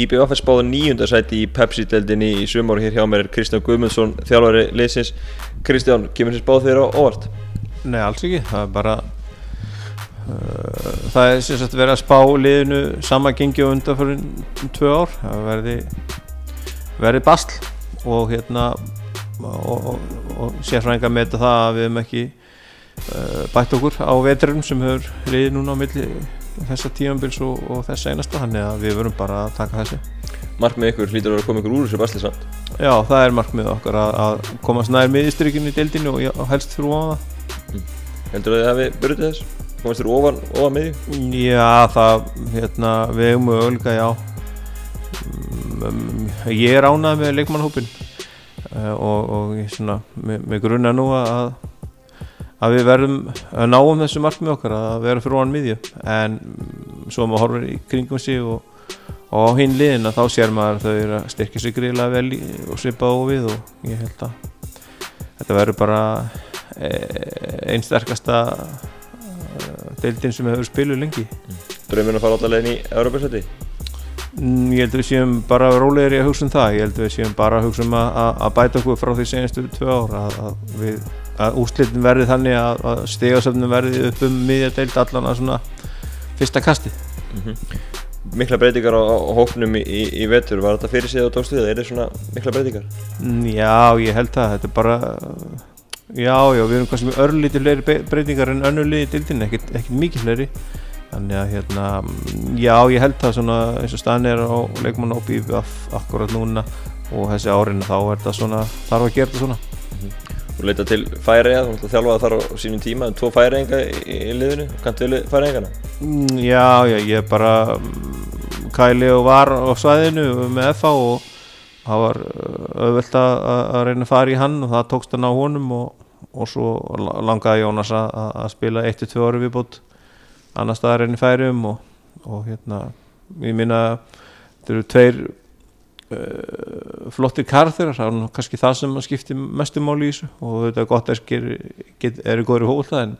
IBF er spáð nýjundarsæti í Pepsi-deldinni í sumar hér hjá mér er Kristján Guðmundsson, þjálfari liðsins. Kristján, kemur þér spáð á óvart? Nei, alls ekki, það er bara uh, það er sem sagt verið að spá liðinu sama gengi og undan fyrir tvö ár, það verði verði basl og hérna og, og, og sérfræðingar meta það að við hefum ekki uh, bætt okkur á veturum sem hefur liðið núna á milli þessa tímanbils og, og þessa einasta þannig að við verum bara að taka þessu Markmið ykkur hlýtur að koma ykkur úr þessu basli samt. Já, það er markmið okkar að, að komast nær miðistrykjunni í deildinu og, og helst fyrir ofan það Heldur þið að hafi burðið þess? Komast þér ofan, ofan miðju? Já, það, hérna, við hefum möguleika, já um, Ég er ánað með leikmannhópin uh, og, og ég svona, með, með grunna nú að að við verðum að náum þessu markmið okkar að vera fyrir ofan miðju. En svo maður horfir í kringum sig og, og á hinn liðin að þá sér maður að þau eru að styrkja sig greiðlega vel í, og svipa á við og ég held að þetta verður bara e, einn sterkasta e, deildin sem hefur spiluð lengi. Drömmun að fara allar leginn í Európa-sæti? Mm, Ég held að við séum bara rólegir í að hugsa um það. Ég held að við séum bara að hugsa um að, að, bæta okkur frá því senastu tvö ár að, að, við, að úslitin verði þannig að, að stegasöfnum verði upp um miðja deild allan að svona fyrsta kasti Mikla breytingar á, á hóknum í, í, í vetur, var þetta fyrir sig á tókstuðið? Er þetta svona mikla breytingar? Mm, Já, ég held það, þetta er bara já, já, við erum kannski með örlítið fleiri breytingar en önnur liði dildin, ekkert, ekkert mikið fleiri þannig að hérna, mm, já, ég held það svona eins og staðan er á leikmann á BVF akkurat núna og þessi árin þá er þetta svona, þarf að gera þetta svona Þú leita til færiða, þú ætla að þjálfa þar á sínum tíma, tvo færiðinga í, í liðinu, kanntu við færiðingana? Mm, Já, já, ég bara mm, Kæli og var á svæðinu með FA og það var uh, auðvelt að, að reyna að fara í hann og það tókst hann á honum og, og svo la- langaði Jónas að, að- spila 1-2 ári viðbútt annar staðar enn í færium og, og hérna, ég minna þetta eru tveir flottir karþurar það er kannski það sem skiptir mestu máli í þessu og þetta er gott get, eru góður í hólta en,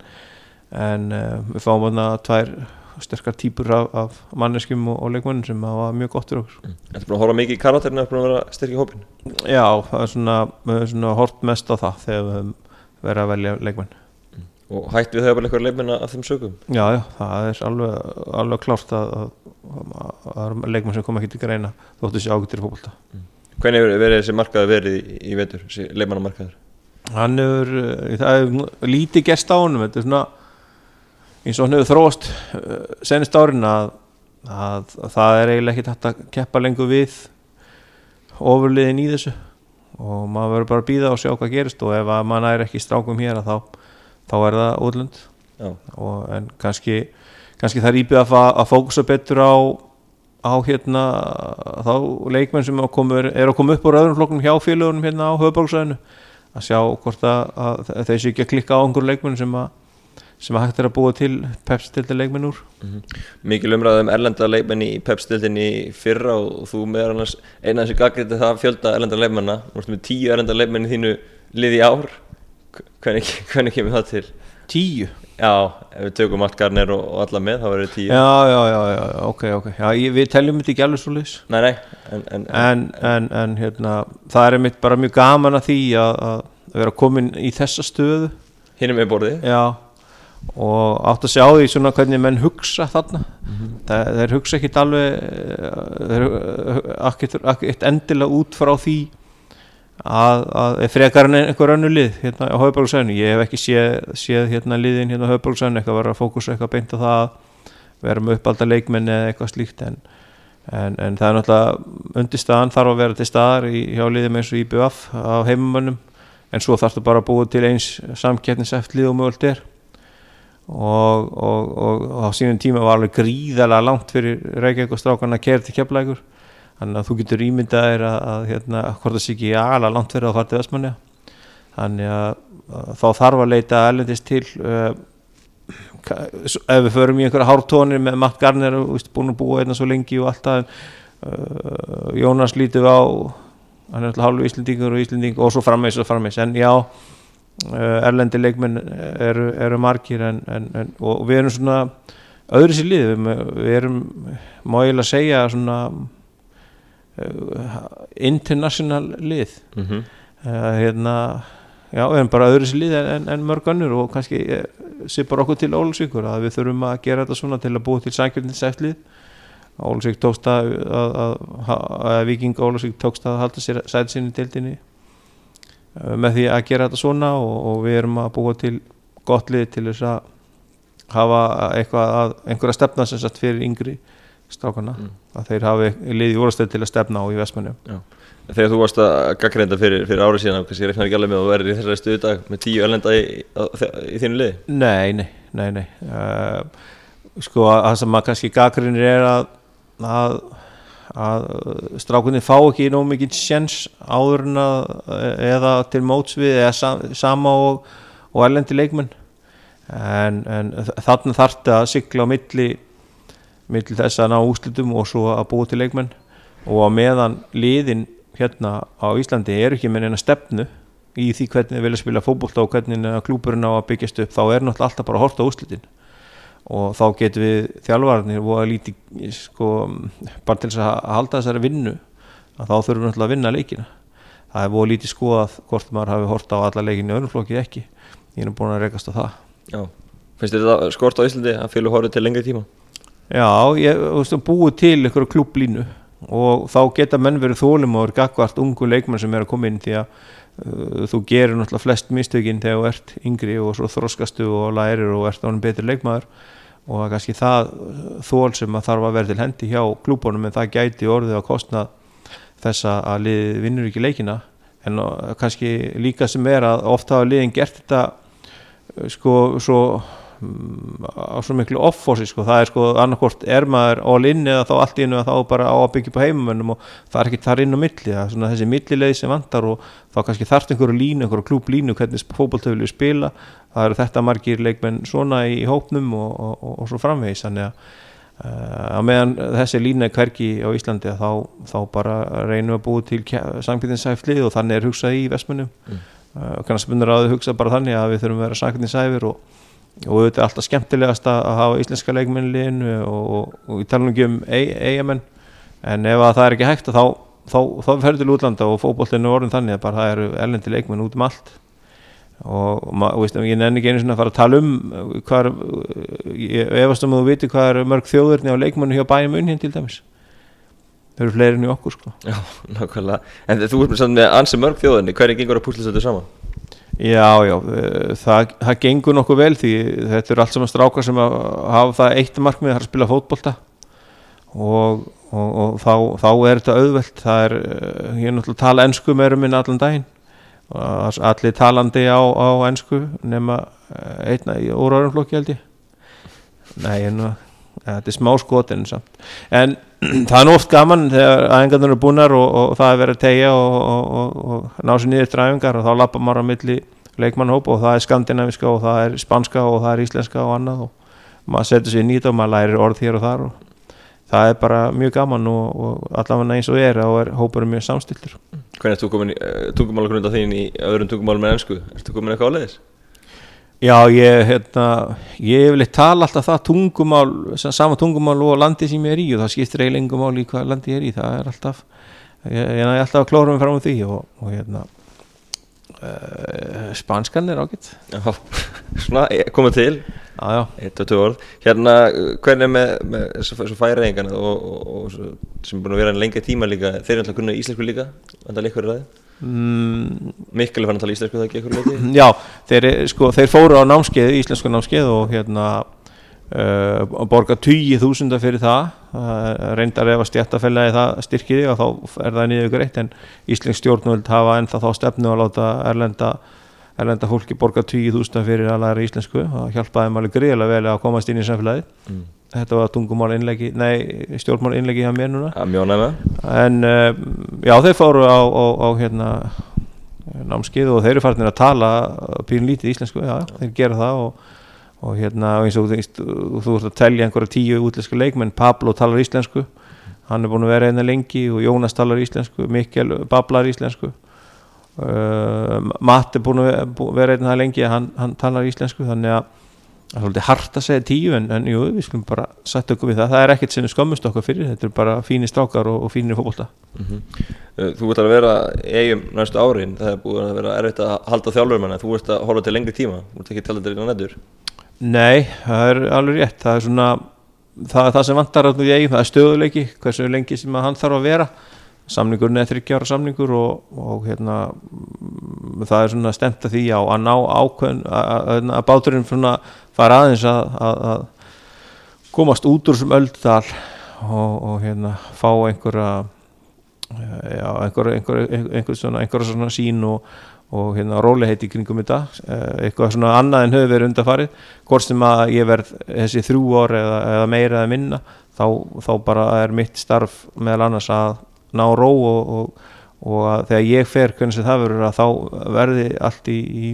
en uh, við fáum þarna tvær sterkar típur af, af manneskjum og, og leikmönnum sem hafa mjög gott fyrir okkur. Þetta er búin að horfa mikið í karakterinu, er búin að vera styrk í hópin. Já, það er svona, svona hort mest á það þegar við verið að velja leikmenn Og hætt við þau bara eitthvað leifminna af þeim sögum. Já, já, það er alveg, alveg klárt að, að, að, að það eru leikmenn sem kom ekki til greina þóttu þessi ágættir í fótbolta Hvernig verið þessi markaði verið í, í vetur, þessi leifmannamarkaður? Hann hefur, uh, það hefur lítið gerst á honum, þetta er svona eins og hann hefur þróast uh, senist árin að, að, að það er eiginlega ekki hægt að keppa lengur við ofurliðin í þessu og maður verður bara að býða og sjá hvað gerist og ef að maður er ekki strákum hér að þá, þá er það útlönd. En kannski, kannski það er íbjöð að, að fókusa betur á, á hérna þá leikmenn sem að komu, er að koma upp úr öðrum flokkum hjá félagunum hérna á höfuborgsæðinu að sjá hvort að, að séu ekki að klikka á einhver leikmenn sem að sem að hægt er að búa til pepstildi leikmenn úr. Mikil umræðum erlenda leifmenn í pepstildinni fyrra og þú meðal annars eina þessi gaggriti það fjölda erlenda leifmenna. Þú veist með tíu erlenda leifmenn í þínu liði í ár. Hvernig, hvernig kemur það til? tíu Já, ef við tökum allt Garner og, og alla með, þá verður það tíu. já, já, já, já, ok, ok já, ég, við teljum þetta ekki alveg svo leys Nei, nei, en, en, en, en, en hérna, það er einmitt bara mjög gaman að því að, að vera komin í þessa stöðu hinn er með borðið. Já og átt að sjá því svona hvernig menn hugsa þarna það, þeir hugsa ekkit alveg eh, þeir ekkit endilega út frá því að, að frekar en einhver önnu lið hérna á Hauðbjörgsæðinu, ég hef ekki séð, séð hérna liðin hérna á Hauðbjörgsæðinu eitthvað vera að fókusa eitthvað beint á það að vera með uppalda leikmenn eða eitthvað slíkt en, en, en það er náttúrulega undirstaðan þarf að vera til staðar í, hjá liðum eins og IBF á heimamönnum en svo þarfstu bara að búa til eins samkettniseftlið og mögult er. Og, og, og, og á sínum tíma var alveg gríðalega langt fyrir Reykjavík og strákan að kæra til keflækur þannig að þú getur ímyndað þér að, að hérna, hvort það sé ekki alveg langt fyrir að fara til Vestmanni þannig að, að þá þarf að leita erlendist til uh, ef við förum í einhverja hártónir með Matt Garner og veist, búin að búa einna svo lengi og alltaf uh, Jónas lítið á hann er alltaf hálfu Íslendingur og Íslending og svo frammeins og frammeins en já uh, erlendi leikmenn eru, eru margir en, en, en, og við erum svona öðru sér lið við, erum má eiginlega segja svona international lið mm -hmm. uh, hérna já, við erum bara öðru lið en, en mörg önnur og kannski sé bara okkur til Ólusvíkur að við þurfum að gera þetta svona til að búa til sækjörninseftlið Ólusvík tókst að, að, að, að Viking Ólusvík tókst að halda sér sæti sinni dildinni uh, með því að gera þetta svona og, og við erum að búa til gott lið til þess að hafa eitthvað að einhverja stefna sem sagt fyrir yngri strákana Mm. að þeir hafi liði úrastöð til að stefna á í Vestmannu Þegar þú varst að gaggreinda fyrir, fyrir árið síðan kannski reyfnar ekki alveg með að þú verður í þessari stuðu dag með tíu erlenda í, í, í þínu liði Nei, nei, nei, nei. Uh, sko að það sem maður kannski gaggrinir er að, að, að strákunni fá ekki nóg mikið sjens áður en að eða til móts við eða sam, sama og, og erlendi leikmenn en, en þarna þarfti að sigla á milli milli þess að ná úslitum og svo að búa til leikmenn. Og á meðan liðin hérna á Íslandi eru ekki með neina stefnu í því hvernig þið vilja spila fótbolta og hvernig klúburinn á að byggjast upp þá er náttúrulega alltaf bara að horta á úslitin og þá getum við þjálfarnir og að líti sko, bara til þess að halda þessari vinnu að þá þurfum við náttúrulega að vinna leikina. Það er búið lítið skoðað hvort maður hafi horta á alla leikinu í öðrum flokki eða ekki. Ég er búin að rekast á það. Já, finnst þetta skort á Íslandi að fylgur horfið til lengri tíma? Já, ég veist, búið til einhverju klubblínu og þá geta menn verið þólum og er gagvart ungu leikmann sem er að koma inn því að uh, þú gerir náttúrulega flest mistökin þegar þú ert yngri og svo þroskastu og lærir og ert ánum betur leikmaður og það er kannski það uh, þól sem að þarf að vera til hendi hjá klúbunum en það gæti orðið að kostna þess að lið vinnur ekki leikina. En uh, kannski líka sem er að ofta hafa liðin gert þetta uh, sko svo á svo miklu off-forsi sko, það er sko annarkort er maður all in eða þá allt einu að þá bara á að byggja upp á heimamönnum og það er ekki þar inn á milli. Það er svona þessi millileið sem vantar og þá kannski þarft einhverju línu, einhverju klúb línu hvernig fótballtöflu spila. Það eru þetta margir leikmenn svona í hópnum og, og, og, og svo framvegis. Þannig að uh, á meðan þessi lína er hvergi á Íslandi þá, þá bara reynum við að búið til samkvæmtinsæflið og þannig er hugsað í vestmönnum. Mm. uh, kannski spunnur að hugsa bara þannig að við þurfum að vera samkvæmtinsæfir og og þetta er alltaf skemmtilegast að hafa íslenska leikmennileginu og, tala nú ekki um eigamenn en ef að það er ekki hægt þá, þá, þá ferður til útlanda og fótbollinu er orðin þannig að bara það eru ellendi leikmenn út um allt. Og og veist, ég nenni ekki einu svona að fara að tala um uh, hvað er, uh, ég efast um að þú viti hvað er mörg þjóðurni á leikmennu hjá bæjum unn til dæmis. Þau eru fleiri enn í okkur sko. Já, nákvæmlega. En þú ert samt með ansi mörg þjóðinni, hvernig gengur að púsla þetta saman? Já, já, eh, það, það gengur nokkuð vel því þetta eru allt saman strákar sem hafa það eitt markmið það að spila fótbolta. Og, og, og þá, þá er þetta auðvelt. Það er, eh, ég er náttúrulega að tala ensku meira minn allan daginn. Og allir talandi á, á ensku nema eh, einna í óráðumflokki held ég. Nei, nú ja, þetta er smá skotin en það er nú oft gaman þegar aðengarnir eru búnar og, og það er verið að tegja og, og, ná sér niður dræfingar og þá lappa maður á milli leikmannhóp og það er skandinaviska og það er spanska og það er íslenska og annað og maður setur sér nýtt og maður lærir orð hér og þar og það er bara mjög gaman og, og allavega eins og er og er hópurum mjög samstiltur Hvernig ert þú komin uh, tungumálagrunda þín í öðrum tungumálum en ennsku? Ertu komin eitthvað áleiðis? Já, ég, hérna, ég vil tala alltaf það tungumál, sa- sama tungumál og landi sem ég er í og það skiptir eiginlega engum mál í hvað landi ég er í, það er alltaf ég, ég er alltaf að klóra mig fram á því og, og hérna uh, spanskan er ágætt Já, svona, eh, komið til. Já, Eitt og tvö orð. Hérna, hvernig er með, með svo færiðingana og, og, og sem er búin að vera en lengi tíma líka Þeir eru alltaf kunna íslensku líka Vandar líka fyrir það mm, Mikkel fann að tala íslensku það ekki eitthvað leiti já þeir, sko, þeir fóru á námskeið, íslensku námskeið og hérna uh, borga 20.000 fyrir það. Uh, reyndar ef að stjættafélagi það styrkiði og þá er það niður ykkur eitt en íslensk stjórnvöld hafa ennþá þá stefnu að láta erlenda, erlenda fólki borga 20.000 fyrir að læra íslensku. Og hjálpaði alveg gríðlega vel að komast inn í samfélagið. Mm. Þetta var tungumál innleggi, nei stjórnmál innleggi hjá mér núna. Að mjóna með en uh, já þeir fóru á, á, á hérna námskið og þeir eru farin að tala pínlítið íslensku, já, já, þeir gera það og, og hérna og eins og þú ert að telja einhverja tíu útlensku leikmenn, Pablo talar íslensku hann er búin að vera einna lengi og Jónas talar íslensku, Mikkel bablar íslensku uh, Matt er búin að vera- einna lengi, hann, hann talar íslensku þannig að það er svolítið hart að segja tíu en, en jú, við skulum bara setja okkur við það. Það er ekkert sem við skömmust okkar fyrir þetta er bara fínir strákar og, og fínir fótbolta. Uh, Þú ert að vera eigum næstu árin, það er búið að vera erfitt að halda þjálfur þú ert að horfa til lengri tíma, þú ert ekki að tala þetta á nættur Nei, það er alveg rétt. Það er svona, það það sem vantar að í eigum, það er stöðuleiki, hversu lengi sem hann þarf að vera samningurinn er þryggjára samningur og, og hérna mm, það er svona stemt að því á að ná ákveðin að, að, að báturinn svona fara aðeins að, að, komast út úr sem öldal og, og hérna fá einhverja eh, já, einhver, einhver, einhver, svona, einhver svona sín og, og hérna róleheit í kringum þetta. Eh, eitthvað svona annað en höfðu verið undarfarið hvort sem að ég verð þessi þrjú ár eða, eða meira eða minna þá, þá bara er mitt starf meðal annars að ná ró og, og, og að þegar ég fer hvernig sem það verður að þá verði allt í, í,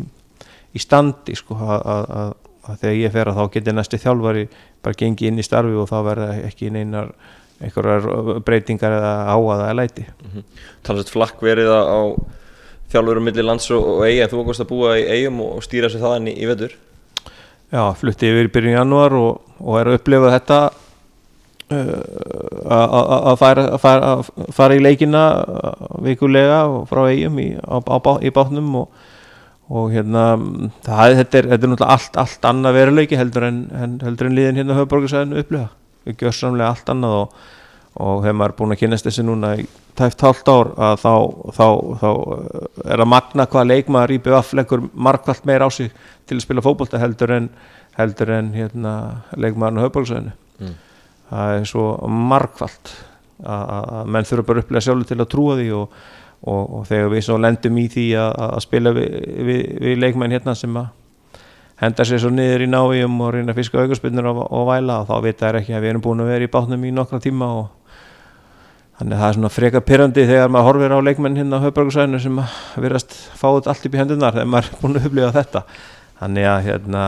í standi sko að, að, að, að þegar ég fer að þá geti næsti þjálfari bara gengi inn í starfi og þá verða ekki neinar einhverjar breytingar eða áaða eða læti. Talast flakk verið á, þjálfurum milli lands og, eiga en þú ákvæmst að búa í eigum og, stýra sér þaðan í, í vetur? Já, flutti yfir í byrjun janúar og, og er að upplifa þetta að- fara, fara, fara í leikina vikulega frá eigum í, í bátnum og, og hérna það, þetta, er, þetta er náttúrulega allt, allt annað veruleiki heldur en, heldur en liðin hérna höfuborgarsæðinu upplifa við gjörsamlega allt annað og, og þegar maður er búin að kynast þessi núna í tæft hálft ár að þá, þá, þá er að magna hvað leikmaður í BVF leggur markvallt meir á sig til að spila fótbolta heldur en heldur en hérna leikmaðurinn á höfuborgarsæðinu Mm. Það er svo markvallt að menn þurfa bara að upplega sjálfur til að trúa því og, og, og þegar við svo lendum í því að, að spila við, við, við leikmenn hérna sem að henda sér svo niður í návíum og reyna að fiska aukarspinnur og, og væla og þá vita þær ekki að við erum búin að vera í bátnum í nokkra tíma og þannig að það er svona frekar pyrrandi þegar maður horfir á leikmenn hérna á höfbörgursæðinu sem verðast fá þetta allt upp í hendunar þegar maður er búin að upplifa þetta þannig að hérna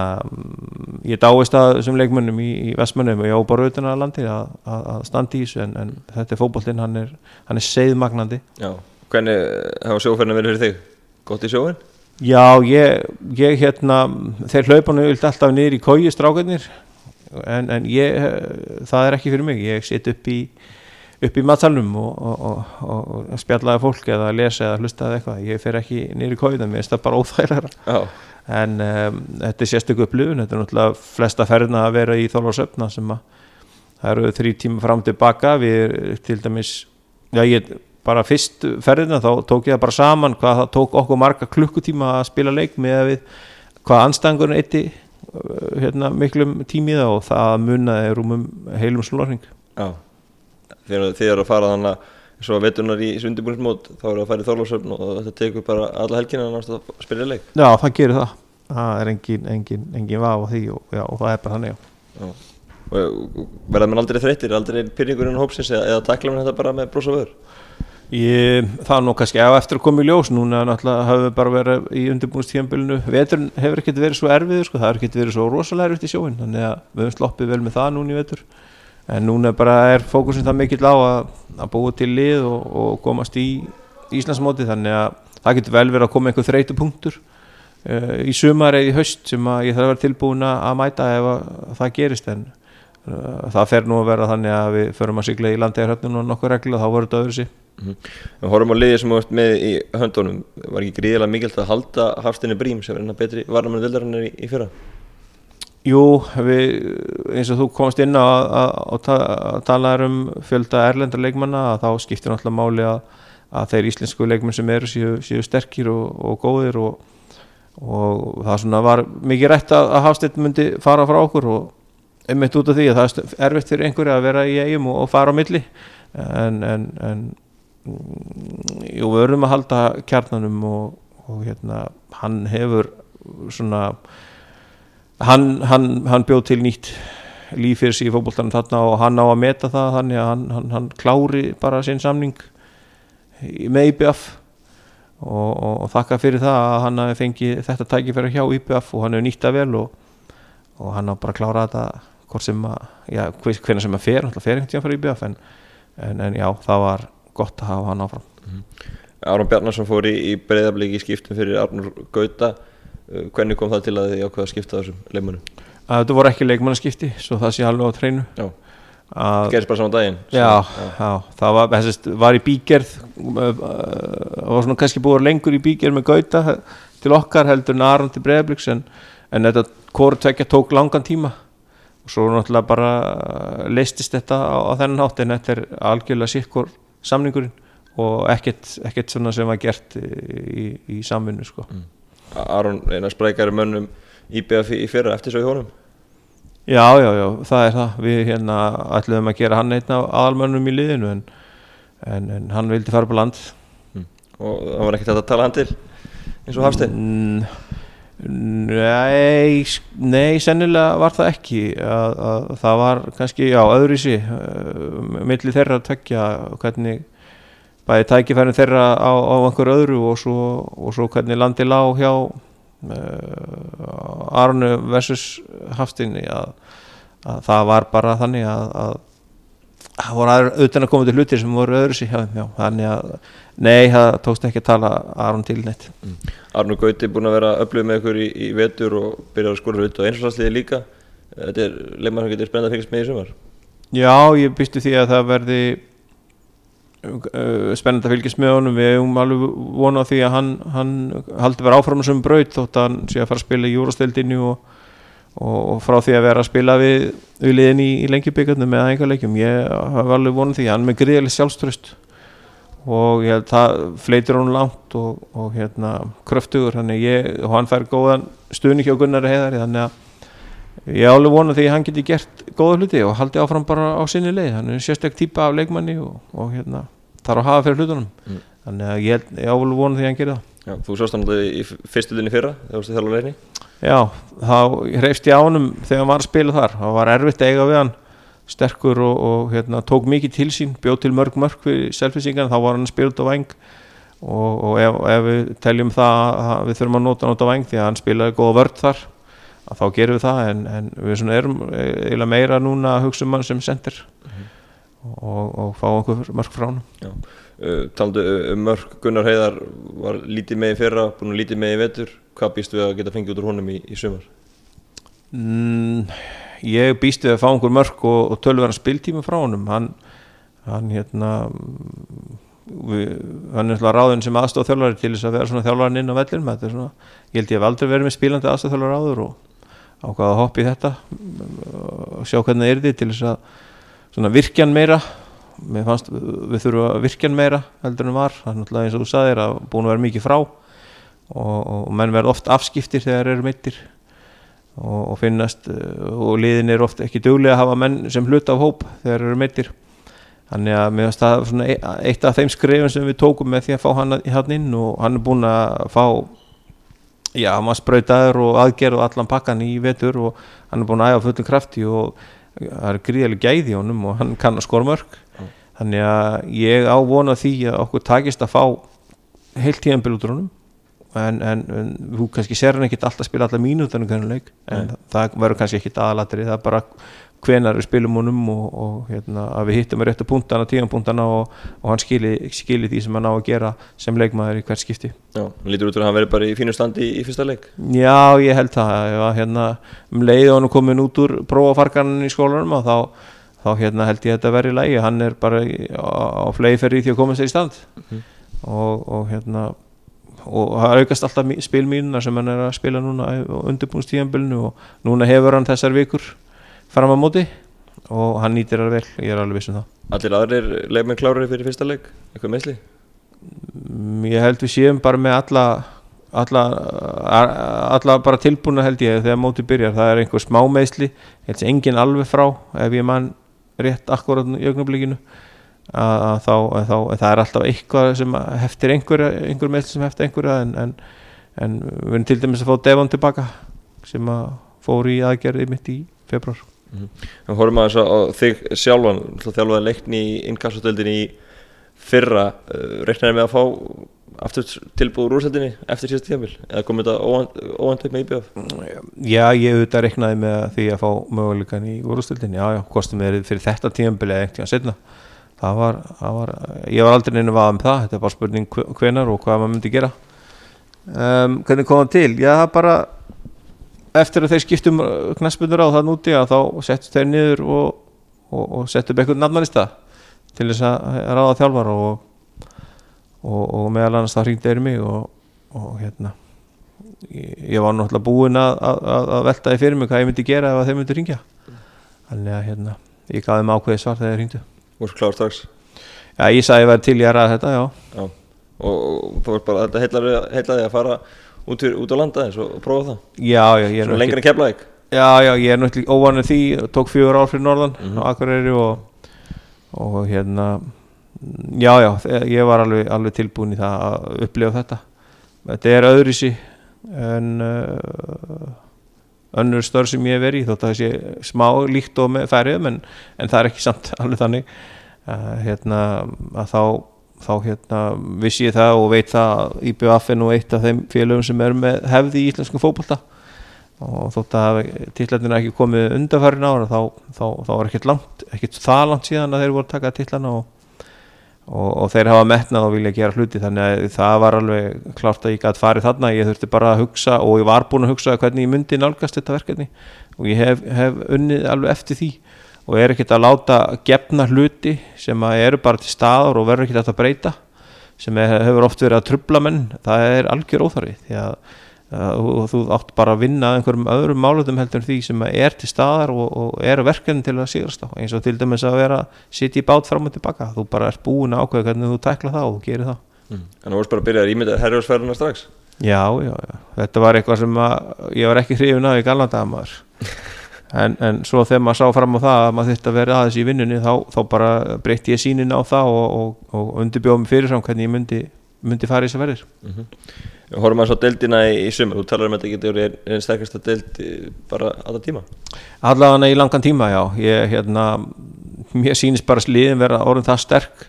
ég dáist að þessum leikmennum í, í vestmennum og ég á bara auðvitað að landi að, að, standa í þessu en, en þetta er fótboltinn, hann er, hann er seiðmagnandi Já, hvernig hafa sjóferðin verið fyrir þig? Gott í sjóin? Já, ég, ég hérna þeir hlaupa nú vilt alltaf niður í kói strákarnir en, en ég, það er ekki fyrir mig. Ég sitt upp í upp í matsalnum og, og, og, og, spjallaði fólk eða lesa eða hlusta eða eitthvað. Ég fer ekki niður í kói það mér finnst það bara óþægilega en um, þetta er sérstöku upplifun. Þetta er náttúrulega flesta ferðina að vera í þólarsöfna sem að það eru þrý tíma fram tilbaka við til dæmis já ég bara fyrst ferðina þá tók ég það bara saman hvað það tók okkur marga klukkutíma að spila leik með að við hvað anstæðingurinn eitti hérna, miklum tími í það og það munaði rúmum heilum slorning já. Þegar þið eru að fara þannig að svo að veturnar í sundibúinsmót þá eru að fara í Þorlósöfn og þetta tekur bara alla helgina að spila leik. Já það gerir það. Það er engin, engin, engin vaf á því og, já, og það er bara þannig já. Já. Verða mann aldrei þreyttir, aldrei pyrringurinn hópsins eða, eða takla mann þetta bara með brosa vör? Ég, það er nú kannski ef eftir að koma í ljós. Núna náttúrulega hafum við bara verið í undirbúinstíðanbylunu veturinn hefur ekkert verið svo erfið sko, það hefur ekkert verið svo rosalega erfitt í sjóin þannig að við höfum sloppið vel með það núna í vetur en núna bara er fókusin það mikill á að, að búa til lið og, og komast í Íslandsmóti þannig að það getur vel verið að koma einhver þreytu punktur uh, í sumar eða í haust sem að ég þarf að vera tilbúin að mæta ef að það gerist. En uh, það fer nú að vera þannig að við förum að sigla í landegarhöfnum og nokkuð reglu og þá voru þetta öðru sér Við horfum á liðið sem þú ert með í höndunum var ekki gríðilega mikilvægt að halda Hafstinni Brím sem er enna betri varnamann vildarinnar í, í fyrra Jú, við, eins og þú komst inn á að, að, að, ta- að tala um fjölda erlendar leikmanna að þá skiptir náttúrulega máli að, að þeir íslensku leikmenn sem eru séu, séu sterkir og, og góðir og, og það svona var mikið rætt að, að Hafsteinn myndi fara frá okkur og einmitt út af því að það er erfitt fyrir einhverju að vera í eigum og, og fara á milli. En, en, en mm, jú, við verðum að halda kjarnanum og, og hérna, hann hefur svona hann, hann, hann bjóð til nýtt líf fyrir sig í fótboltanum þarna og hann á að meta það þannig að hann, hann, klári bara sinn samning með IBF og, og, og þakka fyrir það að hann hafi fengið þetta tækifæri hjá IBF og hann hefur nýtt það vel og, og hann á bara að klára þetta hvort sem að, já, hver- hvenær sem að fer náttúrulega fer einhvern tíðan fyrir IBF en, en, en já, það var gott að hafa hann áfram. Aron Bjarnarsson fór í, í breyðabliki skiptum fyrir Arnur Gauta hvernig kom það til að þið ákveða að skipta þessum leikmannum? þetta voru ekki leikmannaskipti svo það sé alveg á treinu Já. að, gerist bara saman daginn já, Svo- já, það var, þessist, var í bígerð það var svona kannski búið lengur í bígerð með Gauta til okkar heldur en Aron til Breiðabliks en, en þetta hvort tvekja tók langan tíma og svo náttúrulega bara leistist þetta á, á þennan hátt en þetta er algjörlega sikkur samningurinn og ekkert, ekkert svona sem var gert í, í samvinnu sko. Aron eina sprækari mönnum í BF í fyrra eftir svo í honum. Já, já, já, það er það. Við hérna ætluðum að gera hann einn af aðalmönnum í liðinu en, en, en hann vildi fara på land. Og það var ekkert að tala hann til eins og Hafstein Mm, Nei, nei, sennilega var það ekki. Að, að það var kannski, já, öðruvísi uh, milli þeirra að tekja hvernig bæði tækifærin þeirra á, á einhver öðru og svo, og svo hvernig landi lág hjá uh, Arnu versus Hafstinni að, að það var bara þannig að, að það voru utan að koma til hlutir sem voru öðru sér hjá þeim, já, þannig að nei, það tókst ekki að tala Aron til neitt. Arnur Gauti búin að vera öflug með ykkur í, í vetur og byrja að skora hlut og einsvarsliði líka. Þetta er leikmann sem getur spennandi að fylgjast með í sumar. Já, ég býstu því að það verði uh, spennandi að fylgjast með honum. Við hefum alveg vonað því að hann, hann haldi vera áfram sem braut þótt að hann sé að fara að spila í júrastildinni og, og, frá því að vera að spila við, við liðin í, í lengjubíkarnum með æfingarleikjum, ég hef alveg vonað því hann er með gríðalegt sjálfströst og ég held það fleitir hann langt og, og hérna kröftugur. Þannig ég, og hann fær góðan stuðning hjá Gunnari Heiðari þannig að ég alveg vonað því að hann geti gert góða hluti og haldi áfram bara á sinni leið. Hann er sérstak típa af leikmanni og, og hérna, þarf að hafa fyrir hlutunum. Mm. þannig að ég, ég alveg vonað því að hann gerir það. Já, þú sást hann alltaf í fyrstu linni fyrra þegar þú þjálfur reyni Já, þá hreifst ég á honum þegar hann var að spila þar. Það var erfitt að eiga við hann. Sterkur og, og hérna, tók mikið til sín bjóð til mörg mörg fyrir selfisingan þá var hann út á væng. Og, og ef, ef við teljum það að við þurfum að nota hann út á væng því að hann spilaði góða vörd þar að þá gerum við það en, en við erum eiginlega meira núna að hugsa um hann sem sendir og, og fá einhver mörg frá hann uh, taldu um mörg Gunnar Heiðar var lítið með í fyrra búin að lítið með í vetur. Hvað býst við að geta fengið út úr honum í, í sumar? Mm, ég býst við að fá einhver mörk og, og tölverðan spiltíma frá honum. Hann, hann hérna mm, við, hann er svona ráðin sem aðstof þjálfari til þess að vera svona þjálfarin inn á vellinum. Þetta er svona, ég held ég hef aldrei verið með spilandi aðstof þjálfari áður og ákvaða að hoppa í þetta og sjá hvernig það er því til þess að virkjan meira. Mér fannst við þurfum að virkjan meira heldur en var, það er náttúrulega eins og þú sagðir að búin að vera mikið frá og, og menn verða oft afskiptir þegar þeir eru meittir og, og finnast uh, og liðin er oft ekki duglega að hafa menn sem hluta af hóp þegar þeir eru meittir þannig að mér finnst það e- eitt af þeim skrifum sem við tókum með því að fá hann, hann inn og hann er búin að fá já, maður sprautaður og aðgerð og allan pakkan í vetur og hann er búin að æfa fullum krafti og það er gríðarlega gæði í honum og hann kann að skora mörg þannig að ég ávona því að okkur takist að fá heilt tíðanbíl út úr honum en, en, en þú kannski sér hann ekkit alltaf spila allar mínútur en leik en það verður kannski ekkit aðalatri það er bara hvenar við spilum honum og, og hérna, að við hittum að réttu punktana, tíðanpunktana og, og hann skili, skili því sem hann á að gera sem leikmaður í hvert skipti. Já, hann lítur út fyrir að hann verið bara í fínu standi í, í fyrsta leik. Já, ég held það. Ef að, hérna, um leið og hann komin út úr prófafarkanin í skólanum og þá, þá hérna, held ég þetta verði í lægi hann er bara á, á fleiðferði því að koma sér í stand. Og, og hérna og það aukast alltaf mí- spilmínuna sem hann er að spila núna á undirbúnstíðanbylnu og núna hefur hann þessar vikur fram að móti og hann nýtir það vel, ég er alveg viss um það. Allir aðrir leikmenn klárari fyrir fyrsta leik? Eitthvað meðsli Mm, ég held við séum bara með alla alla, alla bara tilbúna held ég þegar mótið byrjar. Það er einhver smá meðsli ég held sem engin alveg frá ef ég mann rétt akkurat í augnablikinu að, að þá, að þá að það er alltaf eitthvað sem heftir einhverja einhver meðsli sem heftir einhverja en, en, en við erum til dæmis að fá Devon tilbaka sem að fór í aðgerði mitt í februar Við horfum aðeins á þig sjálfan. Þjálfaði leikni í innkassatöldinni í fyrra. Uh, reiknaði með að fá aftur tilbúið úr úrsættinni eftir síðast tíðanbíl eða kom þetta upp með IBF Já, ég auðvitað reiknaði með því að fá möguleikan í úrústildin já, já, kostum við fyrir þetta tímabili eða eitthvað setna það var, það var, ég var aldrei neina vað um það þetta er bara spurning hve- hvenar og hvað maður myndi gera. Um, hvernig kom það til? Já, það bara eftir að þeir skiptum knaspundur á það núti að þá settust þeir niður og, og, og settu upp eitthvað nafnarista til þess að ráða þjálfar og, og, meðal annars þá hringdi í mig og, hérna ég, ég var náttúrulega búinn að, að, að- að velta því fyrir mig hvað ég myndi gera ef að þeir myndi ringja þannig að hérna ég gaf þeim ákveðið svar þegar þeir ringdu Voru klár strax. Já, ég sagði að ég væri til í að ræða þetta, já. Já. Og, og þú veist bara, þetta heitlaði heitlaði að fara út, fyrir, út á landa eins og prófa það. Já, já, ég er Svona nú lengra en keflaðik Já, já, ég er náttúrulega óvanur því tók fjögur ár fyrir norðan Mhm. á Akureyri og, og hérna já, já, ég var alveg, alveg tilbúin í það að upplifa þetta. Þetta er öðruvísi en uh, önnur störf sem ég hef verið í þótt að það sé smá líkt og með færiðum en, en það er ekki samt alveg þannig. Uh, hérna að þá þá hérna vissi ég það og veit það að IBF er nú eitt af þeim félögum sem er með hefði í íslenskum fótbolta. Og þótt að titlarnir ekki komið undanfærin ára þá, þá, þá var ekkert langt ekkert það langt síðan að þeir voru að taka titlana og, og, og þeir hafa metnað og vilja gera hluti þannig að það var alveg klart að ég gæti farið þarna. Ég þurfti bara að hugsa og ég var búin að hugsa hvernig ég myndi nálgast þetta verkefni. Og ég hef, hef unnið alveg eftir því. Og er ekkert að láta gefna hluti sem eru bara til staðar og verður ekkert að breyta sem hefur oft verið að trubla menn. Það er algjör óþarfi því að uh, þú, átt bara að vinna að einhverjum öðrum málutum heldur en því sem er til staðar og, og eru verkefni til að sigrast á. Eins og til dæmis að vera sitja í bát fram og tilbaka þú bara ert búin að ákveða hvernig þú tekla það og gerir það. Mm. En þú vorst bara að byrja að ímynda herjósferðina strax? Já, já, já, þetta var eitthvað sem að ég var ekki hrifin af í gallandamaður en, en svo þegar maður sá fram á það að maður þurfti að vera aðeins í vinnunni þá, þá bara breytti ég sínin á það og, og, og undirbjóðum fyrirfram hvernig ég myndi, myndi horfum að svo deildina í, í sumar. Þú talar um að þetta getur verið einn sterkasta deild eh, bara alltaf tíma. Allavega í langan tíma, já. Ég, hérna, mér sýnist bara sliðin vera orðin það sterk.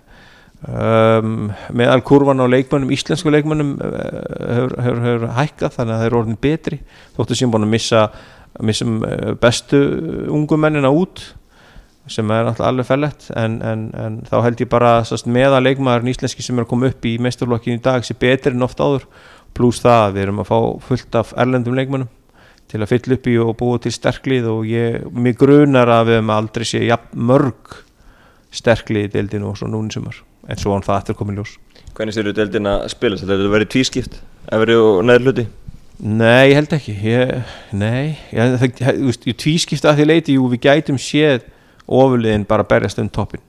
Um, meðal kurvan á leikmönnum, íslensku leikmönnum uh, hefur, hefur, hefur hækkað þannig að þeir eru orðin betri. Þóttu sem búin að missa, missa uh, bestu ungu mennina út sem er alltaf alveg fellett en, en, en þá held ég bara að meða leikmaðurinn íslenski sem er að koma upp í meisturlokkin í dag sé betri en oft áður pluss það að við erum að fá fullt af erlendum leikmönnum til að fylla upp í og búa til sterklið og ég, mig grunar að við hefum aldrei sé jafn mörg sterklið í deildinu og svo núni sumar en svo hann það eftir komin ljós. Hvernig séu deildina að spila? Þetta verið tvískipt Efri og neður hluti? Nei, ég held ekki. Ég, Nei, ég, það, það, ég tvískipta að því leiti, jú, við gætum séð ofurliðin bara berjast um toppin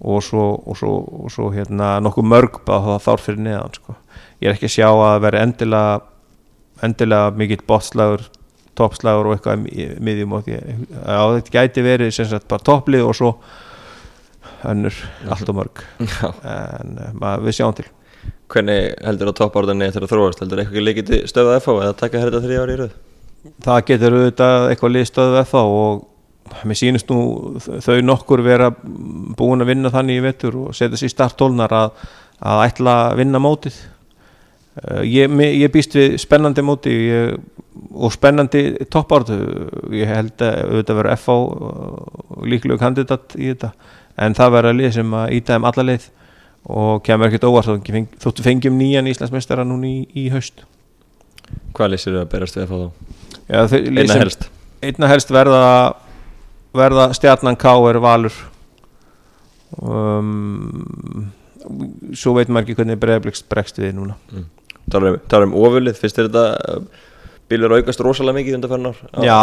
og svo, og svo, og svo hérna, nokkuð mörg bara þár fyrir neðan sko. Ég er ekki að sjá að vera endilega endilega mikill botslagur toppslagur og eitthvað miðjum og því að þetta gæti verið sem sagt bara topplið og svo önnur allt og mörg Já. en uh, maður, við sjáum til Hvernig heldur að toppárðinni eftir að þróast? Heldur eitthvað ekki leikið stöðað FH eða taka herrita þrjá ári í röð? það getur auðvitað eitthvað liðstöðu eða og mér sýnist nú þau nokkur vera búin að vinna þannig í vetur og setja sér starttólnar að, að ætla að vinna mótið ég, me- ég býst við spennandi móti ég, og spennandi toppártu ég held að auðvitað vera FH og líklegu kandidat í þetta en það verður að lið sem að íta þeim alla leið og kemur ekkert óvart. Þóttu feng, þóttu fengjum nýjan Íslandsmeistara núna í, í haust. Hvað lýsir að berast við FH þá? Já, þau- Einna helst. einna helst verða verða stjarnan K er valur. Um, svo veit maður ekki hvernig bregðarblikst bregst við núna Talar um, talar um ofurlið, finnst þér þetta bílur aukast rosalega mikið undan ár? já,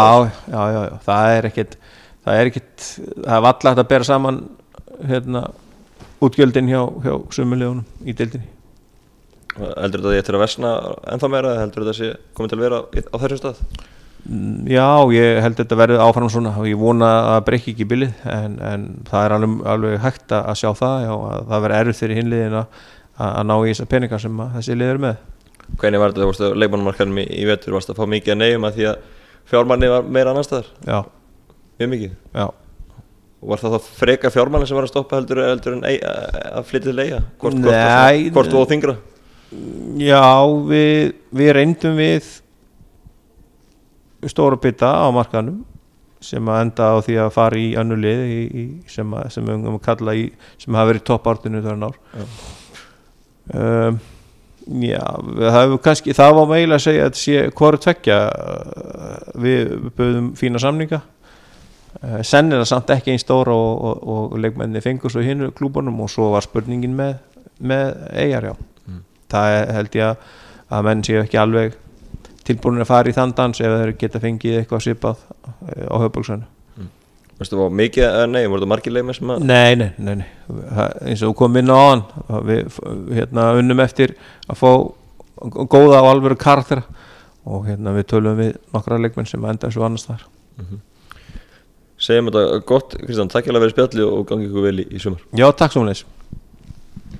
já, já, já, það er ekkit það er ekkit, það er valla hægt að bera saman hérna útgjöldin hjá, hjá sumulegunum í deildinni Heldur þetta að ég eftir að versna ennþá meira eða heldur þetta að sé komið til að vera á þessum stað? Mm, Já, ég held þetta verði áfram svona og ég vona að breyki ekki bilið en, en það er alveg, alveg hægt að að sjá það já, að það verði erfitt fyrir hinliðin að, að ná í þessar peningar sem að þessi lið eru með Hvernig var þetta, þú að leikmannumarkanum í, í vetur, varst að fá mikið að neyjum að því að fjármanni var meira annar staðar, Já, mjög mikið? Já. Og var það þá freka fjármanni sem var að stoppa heldur, heldur en ei, að flytja til eiga hvort, hvort, hvort þú og þingra Já, við, við reyndum við stóra bytta á markanum sem að enda á því að fara í önnu lið í, í, sem, að, sem við um að kalla í sem hafa verið toppártinu þar nár Já. um, Já, það kannski, það var meila að segja að sé hvoru tvekja við böðum fína samninga. Eh, senn er það samt ekki einn stóra og, og, og leikmenni fengur svo hinn klúbunum og svo var spurningin með, með eigar já. Það er, held ég að, að menn séu ekki alveg tilbúin að fara í þann dans ef þeir geta fengið eitthvað svipað eh, á höfbruksvæðinu Veistu, var mikið, eh, nei, voru það margir leikmenn sem að Nei, nei, nei, nei. Eins og þú kom inn á hann við hérna, unnum eftir að fá góða og alvöru karakter og hérna við tölum við nokkra leikmenn sem enda eins og annars þar segjum þetta gott, Kristján, takk hjá að vera spjalli og gangi ykkur vel í, í sumar. Já, takk svo mjög